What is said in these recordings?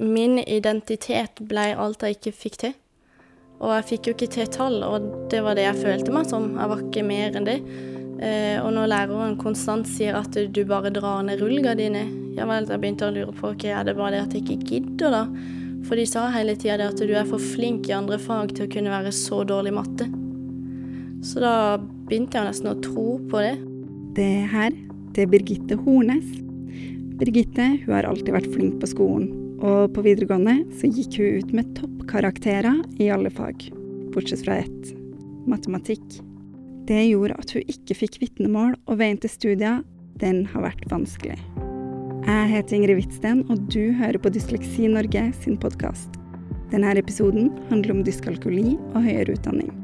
min identitet ble alt jeg ikke fikk til. Og jeg fikk jo ikke til tall, og det var det jeg følte meg som. Jeg var ikke mer enn det. Eh, og når læreren konstant sier at du bare drar ned rullegardiner, ja vel, jeg begynte å lure på ok, er det bare det at jeg ikke gidder, da? For de sa hele tida at du er for flink i andre fag til å kunne være så dårlig matte. Så da begynte jeg nesten å tro på det. Det her, det er Birgitte Hornes. Birgitte hun har alltid vært flink på skolen, og på videregående så gikk hun ut med toppkarakterer i alle fag, bortsett fra ett matematikk. Det gjorde at hun ikke fikk vitnemål, og veien til studier, den har vært vanskelig. Jeg heter Ingrid Hvitsten, og du hører på Dysleksi Norge sin podkast. Denne episoden handler om dyskalkuli og høyere utdanning.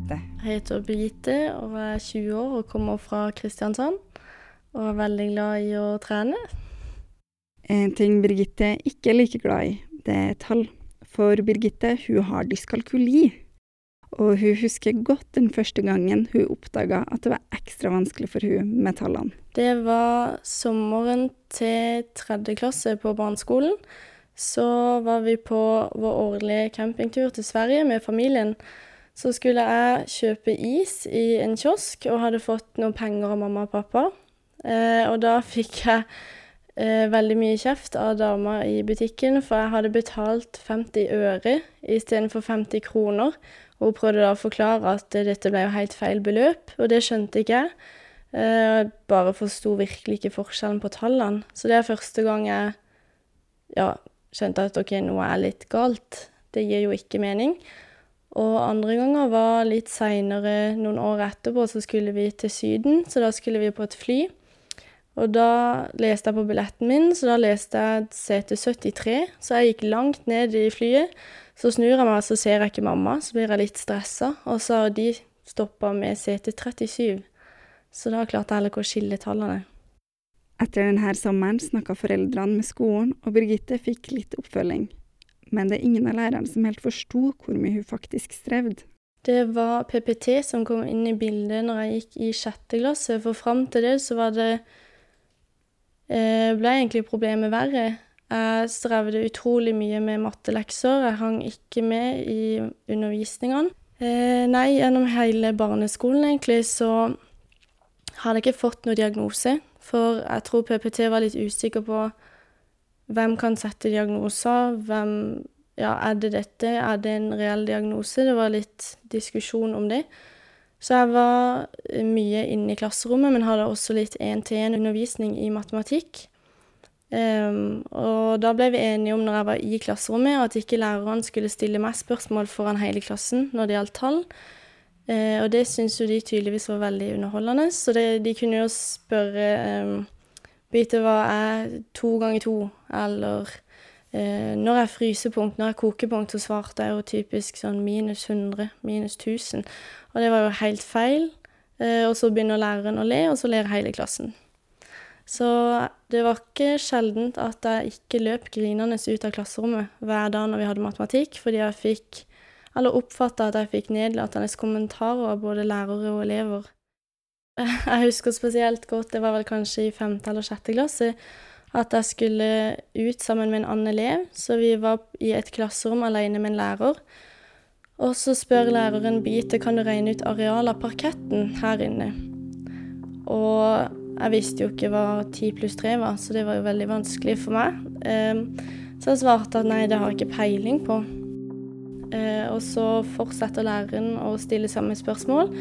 Birgitte. Jeg heter Birgitte og er 20 år og kommer fra Kristiansand. Og er veldig glad i å trene. En ting Birgitte ikke er like glad i, det er tall. For Birgitte, hun har dyskalkuli. Og hun husker godt den første gangen hun oppdaga at det var ekstra vanskelig for hun med tallene. Det var sommeren til tredje klasse på barneskolen. Så var vi på vår årlige campingtur til Sverige med familien. Så skulle jeg kjøpe is i en kiosk og hadde fått noen penger av mamma og pappa. Eh, og da fikk jeg eh, veldig mye kjeft av dama i butikken, for jeg hadde betalt 50 øre istedenfor 50 kroner. Og hun prøvde da å forklare at dette ble jo helt feil beløp, og det skjønte ikke jeg. Jeg bare forsto virkelig ikke forskjellen på tallene. Så det er første gang jeg ja, skjønte at OK, noe er litt galt. Det gir jo ikke mening. Og andre ganger var litt seinere, noen år etterpå, så skulle vi til Syden, så da skulle vi på et fly. Og da leste jeg på billetten min, så da leste jeg sete 73, så jeg gikk langt ned i flyet. Så snur jeg meg, så ser jeg ikke mamma, så blir jeg litt stressa, og så har de stoppa med sete 37. Så da klarte jeg heller ikke å skille tallene. Etter denne sommeren snakka foreldrene med skolen, og Birgitte fikk litt oppfølging. Men det er ingen av lærerne som helt forsto hvor mye hun faktisk strevde. Det var PPT som kom inn i bildet når jeg gikk i sjette klasse, for fram til det så var det eh, ble egentlig problemet verre. Jeg strevde utrolig mye med mattelekser, jeg hang ikke med i undervisningene. Eh, nei, gjennom hele barneskolen egentlig så hadde jeg ikke fått noen diagnose, for jeg tror PPT var litt usikker på hvem kan sette diagnoser, hvem ja, er det dette, er det en reell diagnose? Det var litt diskusjon om det. Så jeg var mye inne i klasserommet, men hadde også litt én-til-én-undervisning i matematikk. Um, og da ble vi enige om, når jeg var i klasserommet, at ikke læreren skulle stille meg spørsmål foran hele klassen når det gjaldt tall. Uh, og det syntes jo de tydeligvis var veldig underholdende, så det, de kunne jo spørre um, Vite hva er to ganger to, eller eh, når jeg frysepunkt, når jeg kokepunkt, så svarte jeg jo typisk sånn minus 100, minus 1000. Og det var jo helt feil. Eh, og så begynner læreren å le, og så ler hele klassen. Så det var ikke sjeldent at jeg ikke løp grinende ut av klasserommet hver dag når vi hadde matematikk, fordi jeg fikk, eller oppfatta at jeg fikk nedlatende kommentarer av både lærere og elever. Jeg husker spesielt godt, det var vel kanskje i femte eller sjette klasse, at jeg skulle ut sammen med en annen elev, så vi var i et klasserom alene med en lærer. Og så spør læreren Bite kan du regne ut arealet av parketten her inne. Og jeg visste jo ikke hva ti pluss tre var, så det var jo veldig vanskelig for meg. Ehm, så jeg svarte at nei, det har jeg ikke peiling på. Eh, og så fortsetter læreren å stille samme spørsmål.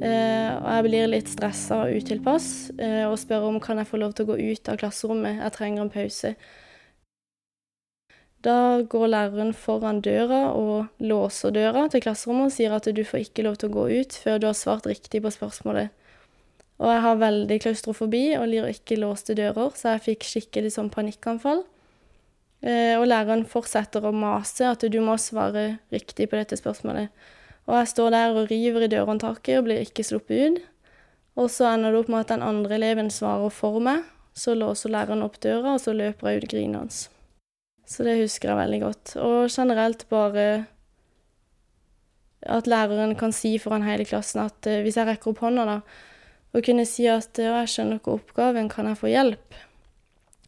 Eh, og jeg blir litt stressa og utilpass eh, og spør om kan jeg få lov til å gå ut av klasserommet, jeg trenger en pause. Da går læreren foran døra og låser døra til klasserommet og sier at du får ikke lov til å gå ut før du har svart riktig på spørsmålet. Og jeg har veldig klaustrofobi og lir ikke låste dører, så jeg fikk skikkelig sånn panikkanfall. Eh, og læreren fortsetter å mase at du må svare riktig på dette spørsmålet. Og jeg står der og river i dørhåndtaket og blir ikke sluppet ut. Og så ender det opp med at den andre eleven svarer for meg. Så låser læreren opp døra, og så løper jeg ut grinende. Så det husker jeg veldig godt. Og generelt bare at læreren kan si foran hele klassen at uh, hvis jeg rekker opp hånda, da, og kunne si at 'jeg skjønner ikke oppgaven, kan jeg få hjelp?'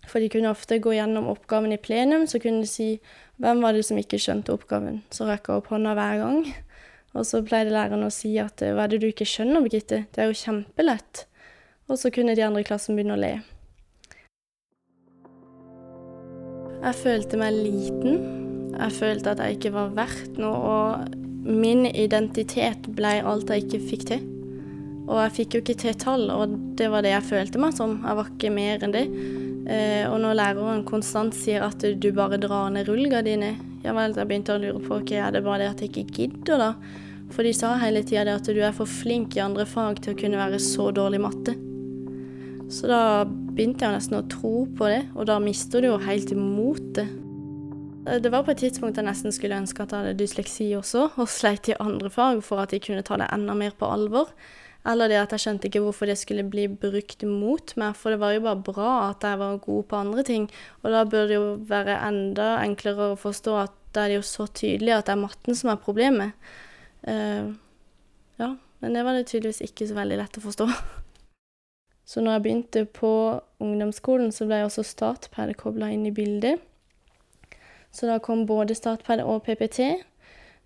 For de kunne ofte gå gjennom oppgaven i plenum, så kunne de si 'hvem var det som ikke skjønte oppgaven?' Så rekker jeg opp hånda hver gang. Og så pleide læreren å si at uh, 'hva er det du ikke skjønner, Birgitte? Det er jo kjempelett'. Og så kunne de andre i klassen begynne å le. Jeg følte meg liten. Jeg følte at jeg ikke var verdt noe. og min identitet ble alt jeg ikke fikk til. Og jeg fikk jo ikke til tall, og det var det jeg følte meg som. Jeg var ikke mer enn det. Eh, og når læreren konstant sier at du bare drar ned rullegardiner, ja vel, jeg begynte å lure på ok, er det bare det at jeg ikke gidder, da? For de sa hele tida at du er for flink i andre fag til å kunne være så dårlig i matte. Så da begynte jeg nesten å tro på det, og da mister du jo helt motet. det. det var på et tidspunkt jeg nesten skulle ønske at jeg hadde dysleksi også, og sleit i andre fag for at de kunne ta det enda mer på alvor. Eller det at jeg skjønte ikke hvorfor det skulle bli brukt mot meg, for det var jo bare bra at jeg var god på andre ting. Og da burde det jo være enda enklere å forstå at da er det jo så tydelig at det er matten som er problemet. Uh, ja, men det var det tydeligvis ikke så veldig lett å forstå. Så når jeg begynte på ungdomsskolen, så ble jeg også Statped kobla inn i bildet. Så da kom både Statped og PPT.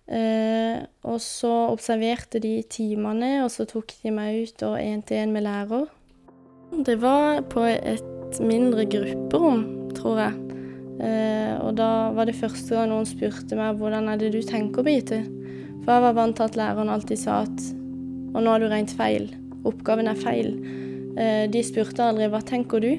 Eh, og så observerte de timene, og så tok de meg ut og én-til-én med lærer. Det var på et mindre grupperom, tror jeg. Eh, og da var det første gang noen spurte meg hvordan er det du tenker, Birgitte? For jeg var vant til at læreren alltid sa at og nå har du regnet feil. Oppgaven er feil. Eh, de spurte aldri hva tenker du?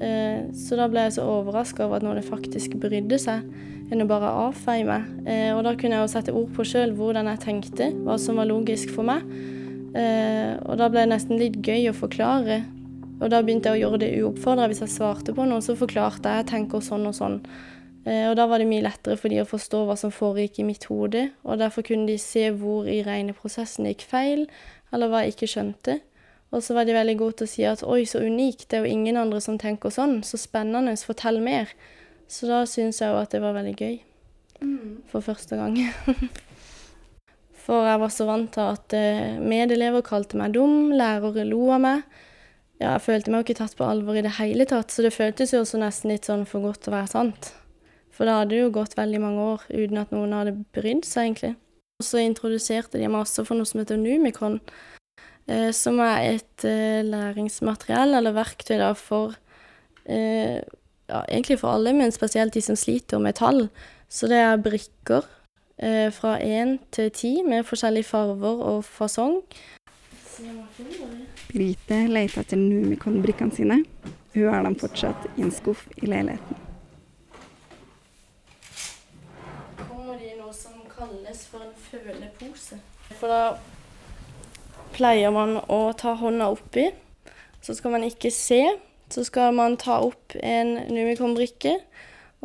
Eh, så da ble jeg så overraska over at noen faktisk brydde seg enn å bare avfeie meg. Eh, og da kunne jeg jo sette ord på sjøl hvordan jeg tenkte, hva som var logisk for meg. Eh, og da ble det nesten litt gøy å forklare. Og da begynte jeg å gjøre det uoppfordra. Hvis jeg svarte på noe, så forklarte jeg jeg tenker sånn og sånn. Og da var det mye lettere for de å forstå hva som foregikk i mitt hode. Og derfor kunne de se hvor i regneprosessen det gikk feil, eller hva jeg ikke skjønte. Og så var de veldig gode til å si at oi, så unikt, det er jo ingen andre som tenker sånn, så spennende, fortell mer. Så da syns jeg jo at det var veldig gøy. Mm. For første gang. For jeg var så vant til at eh, medelever kalte meg dum, lærere lo av meg. Ja, jeg følte meg jo ikke tatt på alvor i det hele tatt, så det føltes jo også nesten litt sånn for godt til å være sant. For da hadde jo gått veldig mange år uten at noen hadde brydd seg, egentlig. Og så introduserte de meg også for noe som heter Numikon, som er et eh, læringsmateriell, eller verktøy da, for eh, ja, egentlig for alle, men spesielt de som sliter med tall. Så det er brikker eh, fra én til ti med forskjellige farver og fasong. Brite leter etter Numikon-brikkene sine. Hun har dem fortsatt i en skuff i leiligheten. kommer de i noe som kalles for en følepose. For da pleier man å ta hånda oppi, så skal man ikke se. Så skal man ta opp en Numikon-brikke,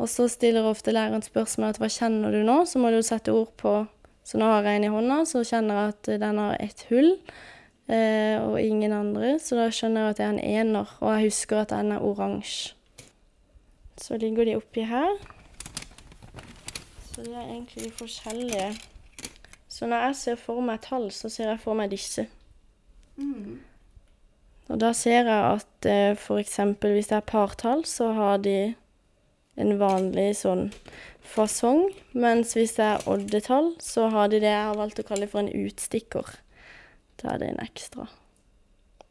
og så stiller ofte læreren spørsmål at hva kjenner du nå? Så må du sette ord på Så nå har jeg en i hånda, så kjenner jeg at den har ett hull eh, og ingen andre. Så da skjønner jeg at det er en ener, og jeg husker at den er oransje. Så ligger de oppi her. Så de er egentlig de forskjellige. Så når jeg ser for meg tall, så ser jeg for meg disse. Mm. Og da ser jeg at eh, f.eks. hvis det er partall, så har de en vanlig sånn fasong. Mens hvis det er oddetall, så har de det jeg har valgt å kalle for en utstikker. Da er det en ekstra.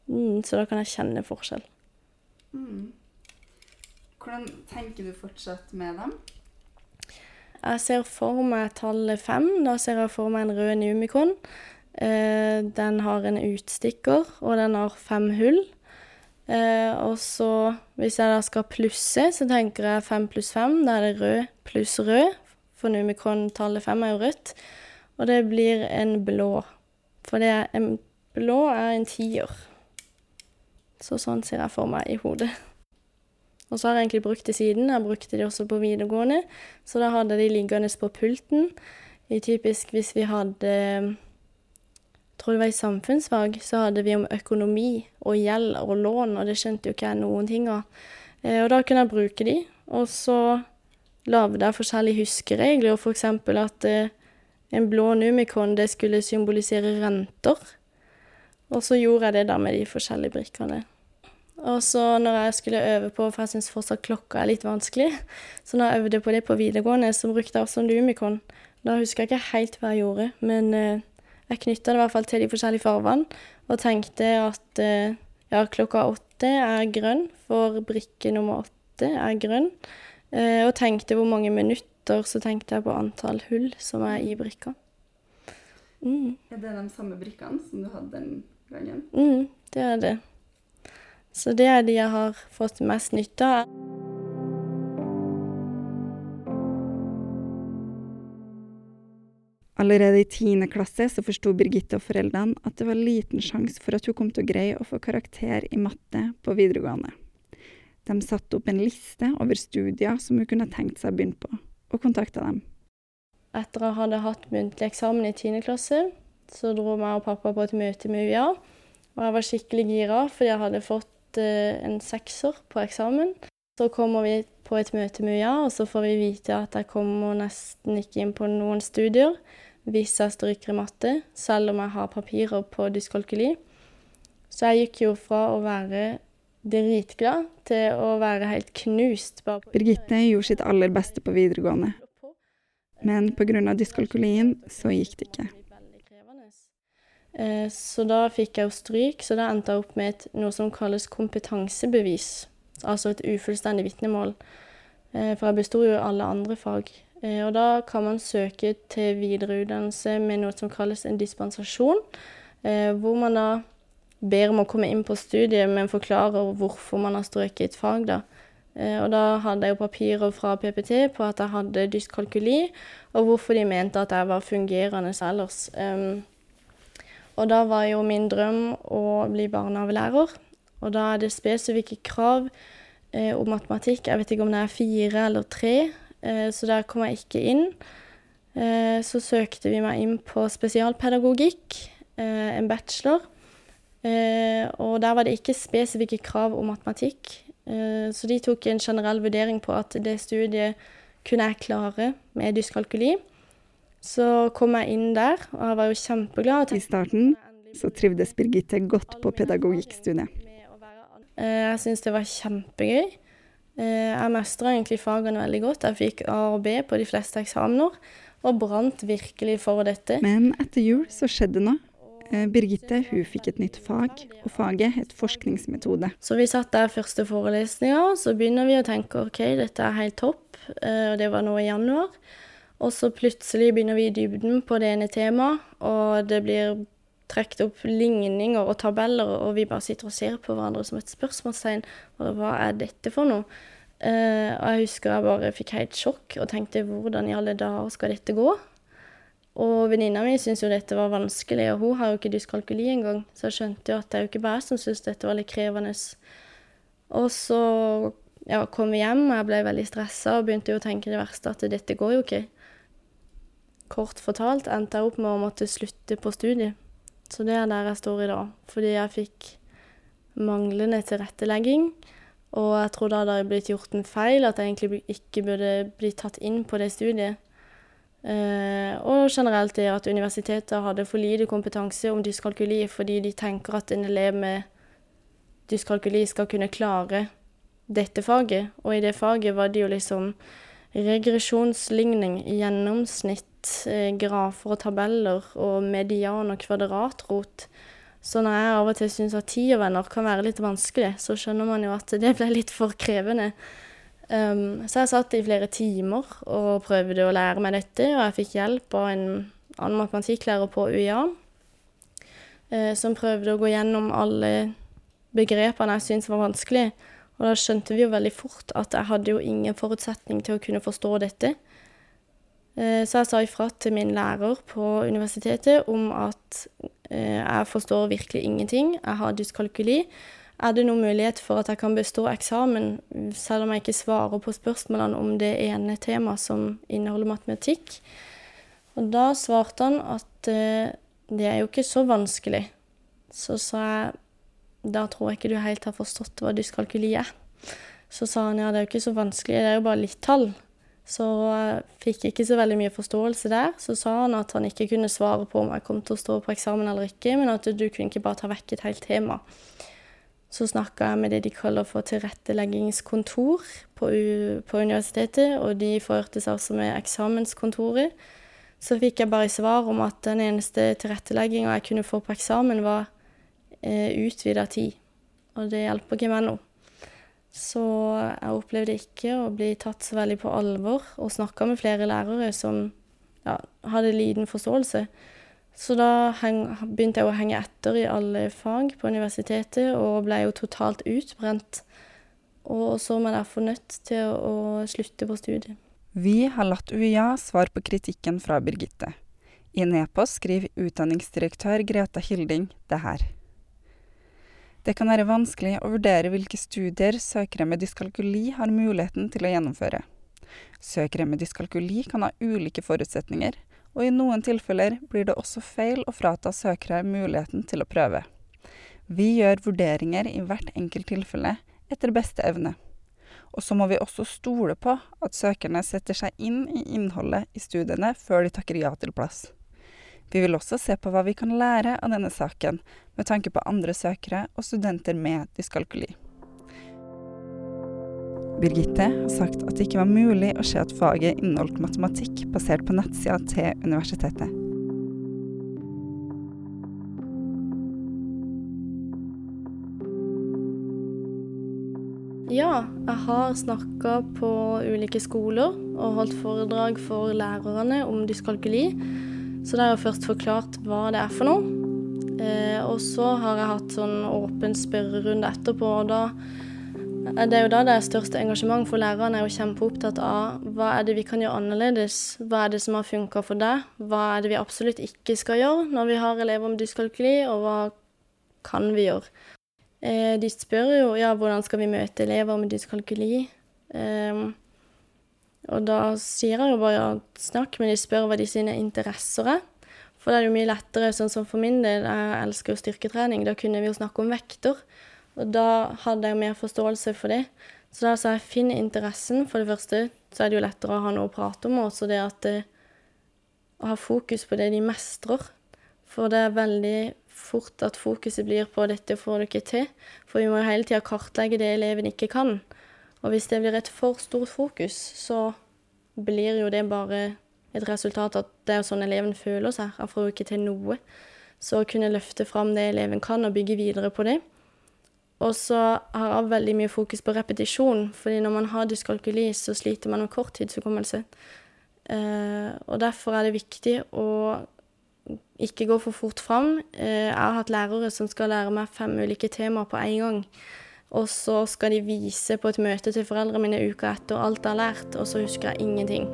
Mm, så da kan jeg kjenne forskjell. Mm. Hvordan tenker du fortsatt med dem? Jeg ser for meg tallet fem. Da ser jeg for meg en rød Numikon. Eh, den har en utstikker, og den har fem hull. Eh, og så, hvis jeg da skal plusse, så tenker jeg fem pluss fem. Da er det rød pluss rød, for Numikron-tallet fem er jo rødt. Og det blir en blå. For det er en blå er en tier. Så sånn ser jeg for meg i hodet. Og så har jeg egentlig brukt det siden. Jeg brukte de også på videregående. Så da hadde de liggende på pulten. I typisk hvis vi hadde tror det var i samfunnsfag, så hadde vi om økonomi og gjeld og lån, og det skjønte jo ikke jeg noen ting av. Eh, og da kunne jeg bruke de, og så lagde jeg forskjellige huskeregler, og f.eks. at eh, en blå numikon, det skulle symbolisere renter. Og så gjorde jeg det da med de forskjellige brikkene. Og så når jeg skulle øve på, for jeg syns fortsatt klokka er litt vanskelig, så når jeg øvde på det på videregående, så brukte jeg også en lumikon. Da husker jeg ikke helt hva jeg gjorde, men eh, jeg knytta det i hvert fall til de forskjellige fargene og tenkte at eh, ja, klokka åtte er grønn, for brikke nummer åtte er grønn. Eh, og tenkte hvor mange minutter, så tenkte jeg på antall hull som er i brikka. Mm. Er det de samme brikkene som du hadde den gangen? Mm, det er det. Så det er de jeg har fått mest nytte av. Allerede i tiende klasse så forsto Birgitte og foreldrene at det var liten sjanse for at hun kom til å greie å få karakter i matte på videregående. De satte opp en liste over studier som hun kunne tenkt seg å begynne på, og kontakta dem. Etter å ha hatt muntlig eksamen i tiende klasse, så dro meg og pappa på et møte med UiA. Og jeg var skikkelig gira, fordi jeg hadde fått uh, en sekser på eksamen. Så kommer vi på et møte med UiA, og så får vi vite at jeg kommer nesten ikke inn på noen studier hvis jeg stryker i matte, selv om jeg har papirer på dyskalkuli. Så jeg gikk jo fra å være dritglad til å være helt knust. Birgitte gjorde sitt aller beste på videregående, men pga. dyskalkulien så gikk det ikke. Eh, så da fikk jeg jo stryk, så da endte jeg opp med et, noe som kalles kompetansebevis. Altså et ufullstendig vitnemål. Eh, for jeg besto jo alle andre fag. Eh, og da kan man søke til videreutdannelse med noe som kalles en dispensasjon, eh, hvor man da ber om å komme inn på studiet, men forklarer hvorfor man har strøket et fag, da. Eh, og da hadde jeg jo papirer fra PPT på at jeg hadde dyskalkuli, og hvorfor de mente at jeg var fungerende ellers. Og da var jo min drøm å bli barnehagelærer, og da er det spesifikke krav om matematikk. Jeg vet ikke om det er fire eller tre. Eh, så der kom jeg ikke inn. Eh, så søkte vi meg inn på spesialpedagogikk, eh, en bachelor. Og der var det ikke spesifikke krav om matematikk. Så de tok en generell vurdering på at det studiet kunne jeg klare med dyskalkuli. Så kom jeg inn der, og jeg var jo kjempeglad. I starten så trivdes Birgitte godt på pedagogikkstudiet. Jeg syntes det var kjempegøy. Eh, jeg mestra egentlig fagene veldig godt. Jeg fikk A og B på de fleste eksamener, og brant virkelig for dette. Men etter jul så skjedde noe. Eh, Birgitte hun fikk et nytt fag, og faget het forskningsmetode. Så vi satt der første forelesninga, så begynner vi å tenke OK, dette er helt topp. Eh, og det var nå i januar. Og så plutselig begynner vi i dybden på det ene temaet, og det blir trukket opp ligninger og tabeller, og vi bare sitter og ser på hverandre som et spørsmålstegn. Hva er dette for noe? Uh, og jeg husker jeg bare fikk helt sjokk og tenkte hvordan i alle dager skal dette gå? Og venninna mi syntes jo dette var vanskelig, og hun har jo ikke dyskalkuli engang, så jeg skjønte jo at det er jo ikke bare jeg som syntes dette var litt krevende. Og så ja, kom vi hjem, og jeg ble veldig stressa og begynte jo å tenke det verste, at dette går jo ikke. Kort fortalt endte jeg opp med å måtte slutte på studiet. Så det er der jeg står i dag. Fordi jeg fikk manglende tilrettelegging. Og jeg tror da det hadde blitt gjort en feil, at jeg egentlig ikke burde bli tatt inn på det studiet. Uh, og generelt det at universitetet hadde for lite kompetanse om dyskalkuli fordi de tenker at en elev med dyskalkuli skal kunne klare dette faget. Og i det faget var det jo liksom regresjonsligning, gjennomsnitt, eh, grafer og tabeller og median og kvadratrot. Så når jeg av og til syns at tiervenner kan være litt vanskelig, så skjønner man jo at det ble litt for krevende. Um, så jeg satt i flere timer og prøvde å lære meg dette, og jeg fikk hjelp av en annen matematikklærer på UiA, uh, som prøvde å gå gjennom alle begrepene jeg syntes var vanskelig. Og da skjønte vi jo veldig fort at jeg hadde jo ingen forutsetning til å kunne forstå dette. Eh, så jeg sa ifra til min lærer på universitetet om at eh, jeg forstår virkelig ingenting, jeg har dyskalkuli. Er det noen mulighet for at jeg kan bestå eksamen selv om jeg ikke svarer på spørsmålene om det ene temaet som inneholder matematikk? Og da svarte han at eh, det er jo ikke så vanskelig. Så sa jeg da tror jeg ikke du helt har forstått hva dyskalkuli er. Så sa han ja, det er jo ikke så vanskelig, det er jo bare litt tall. Så jeg fikk ikke så veldig mye forståelse der. Så sa han at han ikke kunne svare på om jeg kom til å stå på eksamen eller ikke, men at du kunne ikke bare ta vekk et helt tema. Så snakka jeg med det de kaller for tilretteleggingskontor på, på universitetet, og de forhørte seg også med eksamenskontoret. Så fikk jeg bare svar om at den eneste tilrettelegginga jeg kunne få på eksamen, var eh, utvida tid. Og det hjelper ikke meg nå. Så jeg opplevde ikke å bli tatt så veldig på alvor, og snakka med flere lærere som ja, hadde liten forståelse. Så da heng, begynte jeg å henge etter i alle fag på universitetet, og ble jo totalt utbrent. Og så var jeg derfor nødt til å, å slutte på studiet. Vi har latt UiA svare på kritikken fra Birgitte. I en e-post skriver utdanningsdirektør Greta Hilding det her. Det kan være vanskelig å vurdere hvilke studier søkere med dyskalkuli har muligheten til å gjennomføre. Søkere med dyskalkuli kan ha ulike forutsetninger, og i noen tilfeller blir det også feil å frata søkere muligheten til å prøve. Vi gjør vurderinger i hvert enkelt tilfelle etter beste evne. Og så må vi også stole på at søkerne setter seg inn i innholdet i studiene før de takker ja til plass. Vi vil også se på hva vi kan lære av denne saken, med tanke på andre søkere og studenter med dyskalkuli. Birgitte har sagt at det ikke var mulig å se at faget inneholdt matematikk basert på nettsida til universitetet. Ja, jeg har snakka på ulike skoler og holdt foredrag for lærerne om dyskalkuli. Så da har jeg først forklart hva det er for noe. Eh, og så har jeg hatt sånn åpen spørrerunde etterpå, og da det er jo da det er størst engasjement for lærerne er jo kjempeopptatt av hva er det vi kan gjøre annerledes, hva er det som har funka for deg, hva er det vi absolutt ikke skal gjøre når vi har elever med dyskalkuli, og hva kan vi gjøre. Eh, de spør jo ja, hvordan skal vi møte elever med dyskalkuli. Eh, og da sier han jo bare at snakk med de, spør hva de sine interesser er. For det er jo mye lettere, sånn som for min del, jeg elsker jo styrketrening, da kunne vi jo snakke om vekter. Og da hadde jeg mer forståelse for det. Så da sa jeg finn interessen. For det første så er det jo lettere å ha noe å prate om, og også det at det, å ha fokus på det de mestrer. For det er veldig fort at fokuset blir på 'dette får du ikke til'. For vi må jo hele tida kartlegge det eleven ikke kan. Og hvis det blir et for stort fokus, så blir jo det bare et resultat at det er sånn eleven føler seg. Han får jo ikke til noe. Så å kunne løfte fram det eleven kan, og bygge videre på det. Og så har jeg veldig mye fokus på repetisjon, fordi når man har dyskalkuli, så sliter man med korttidshukommelse. Eh, og derfor er det viktig å ikke gå for fort fram. Eh, jeg har hatt lærere som skal lære meg fem ulike temaer på en gang. Og så skal de vise på et møte til foreldrene mine uka etter alt jeg har lært, og så husker jeg ingenting.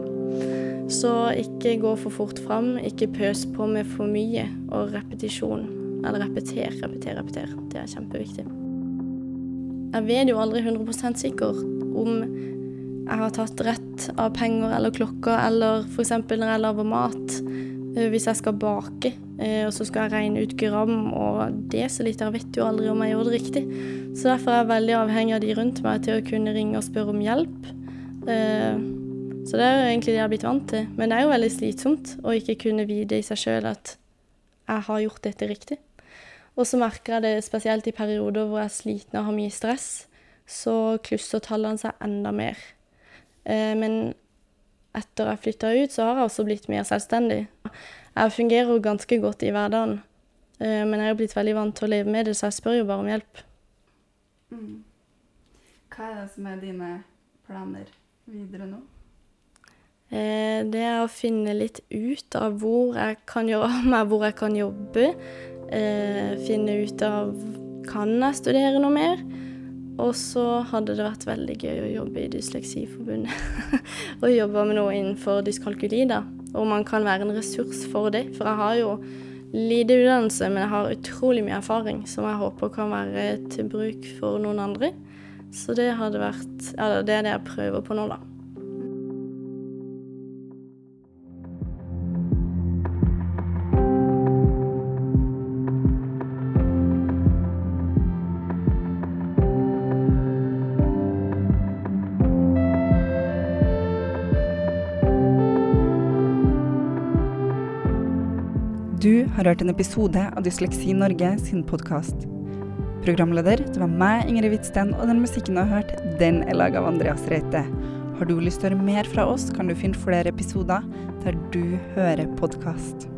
Så ikke gå for fort fram, ikke pøs på med for mye, og repetisjon. Eller repeter, repeter, repeter. Det er kjempeviktig. Jeg vet jo aldri 100% sikkert om jeg har tatt rett av penger eller klokker, eller f.eks. når jeg lager mat. Eh, hvis jeg skal bake, eh, og så skal jeg regne ut gram og desiliter, vet jo aldri om jeg gjør det riktig. Så derfor er jeg veldig avhengig av de rundt meg til å kunne ringe og spørre om hjelp. Eh, så det er jo egentlig det jeg har blitt vant til. Men det er jo veldig slitsomt å ikke kunne vite i seg sjøl at jeg har gjort dette riktig. Og så merker jeg det spesielt i perioder hvor jeg er sliten og har mye stress, så klusser tallene seg enda mer. Men etter jeg flytta ut, så har jeg også blitt mer selvstendig. Jeg fungerer ganske godt i hverdagen, eh, men jeg er blitt veldig vant til å leve med det, så jeg spør jo bare om hjelp. Mm. Hva er det som er dine planer videre nå? Eh, det er å finne litt ut av hvor jeg kan gjøre av meg, hvor jeg kan jobbe. Eh, finne ut av kan jeg studere noe mer. Og så hadde det vært veldig gøy å jobbe i Dysleksiforbundet. og jobbe med noe innenfor dyskalkuli, da. Og man kan være en ressurs for det. For jeg har jo lite utdannelse, men jeg har utrolig mye erfaring som jeg håper kan være til bruk for noen andre. Så det hadde vært Ja, det er det jeg prøver på nå, da. Har hørt en episode av Dysleksi Norge sin podkast. Programleder det var meg, Ingrid Hvitsten, og den musikken du har hørt, den er laga av Andreas Reite. Har du lyst til å høre mer fra oss, kan du finne flere episoder der du hører podkast.